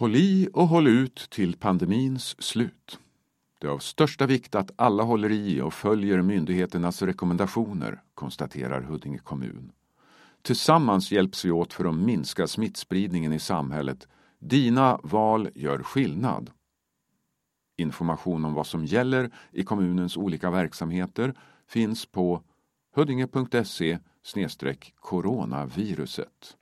Håll i och håll ut till pandemins slut. Det är av största vikt att alla håller i och följer myndigheternas rekommendationer, konstaterar Huddinge kommun. Tillsammans hjälps vi åt för att minska smittspridningen i samhället. Dina val gör skillnad. Information om vad som gäller i kommunens olika verksamheter finns på huddinge.se coronaviruset.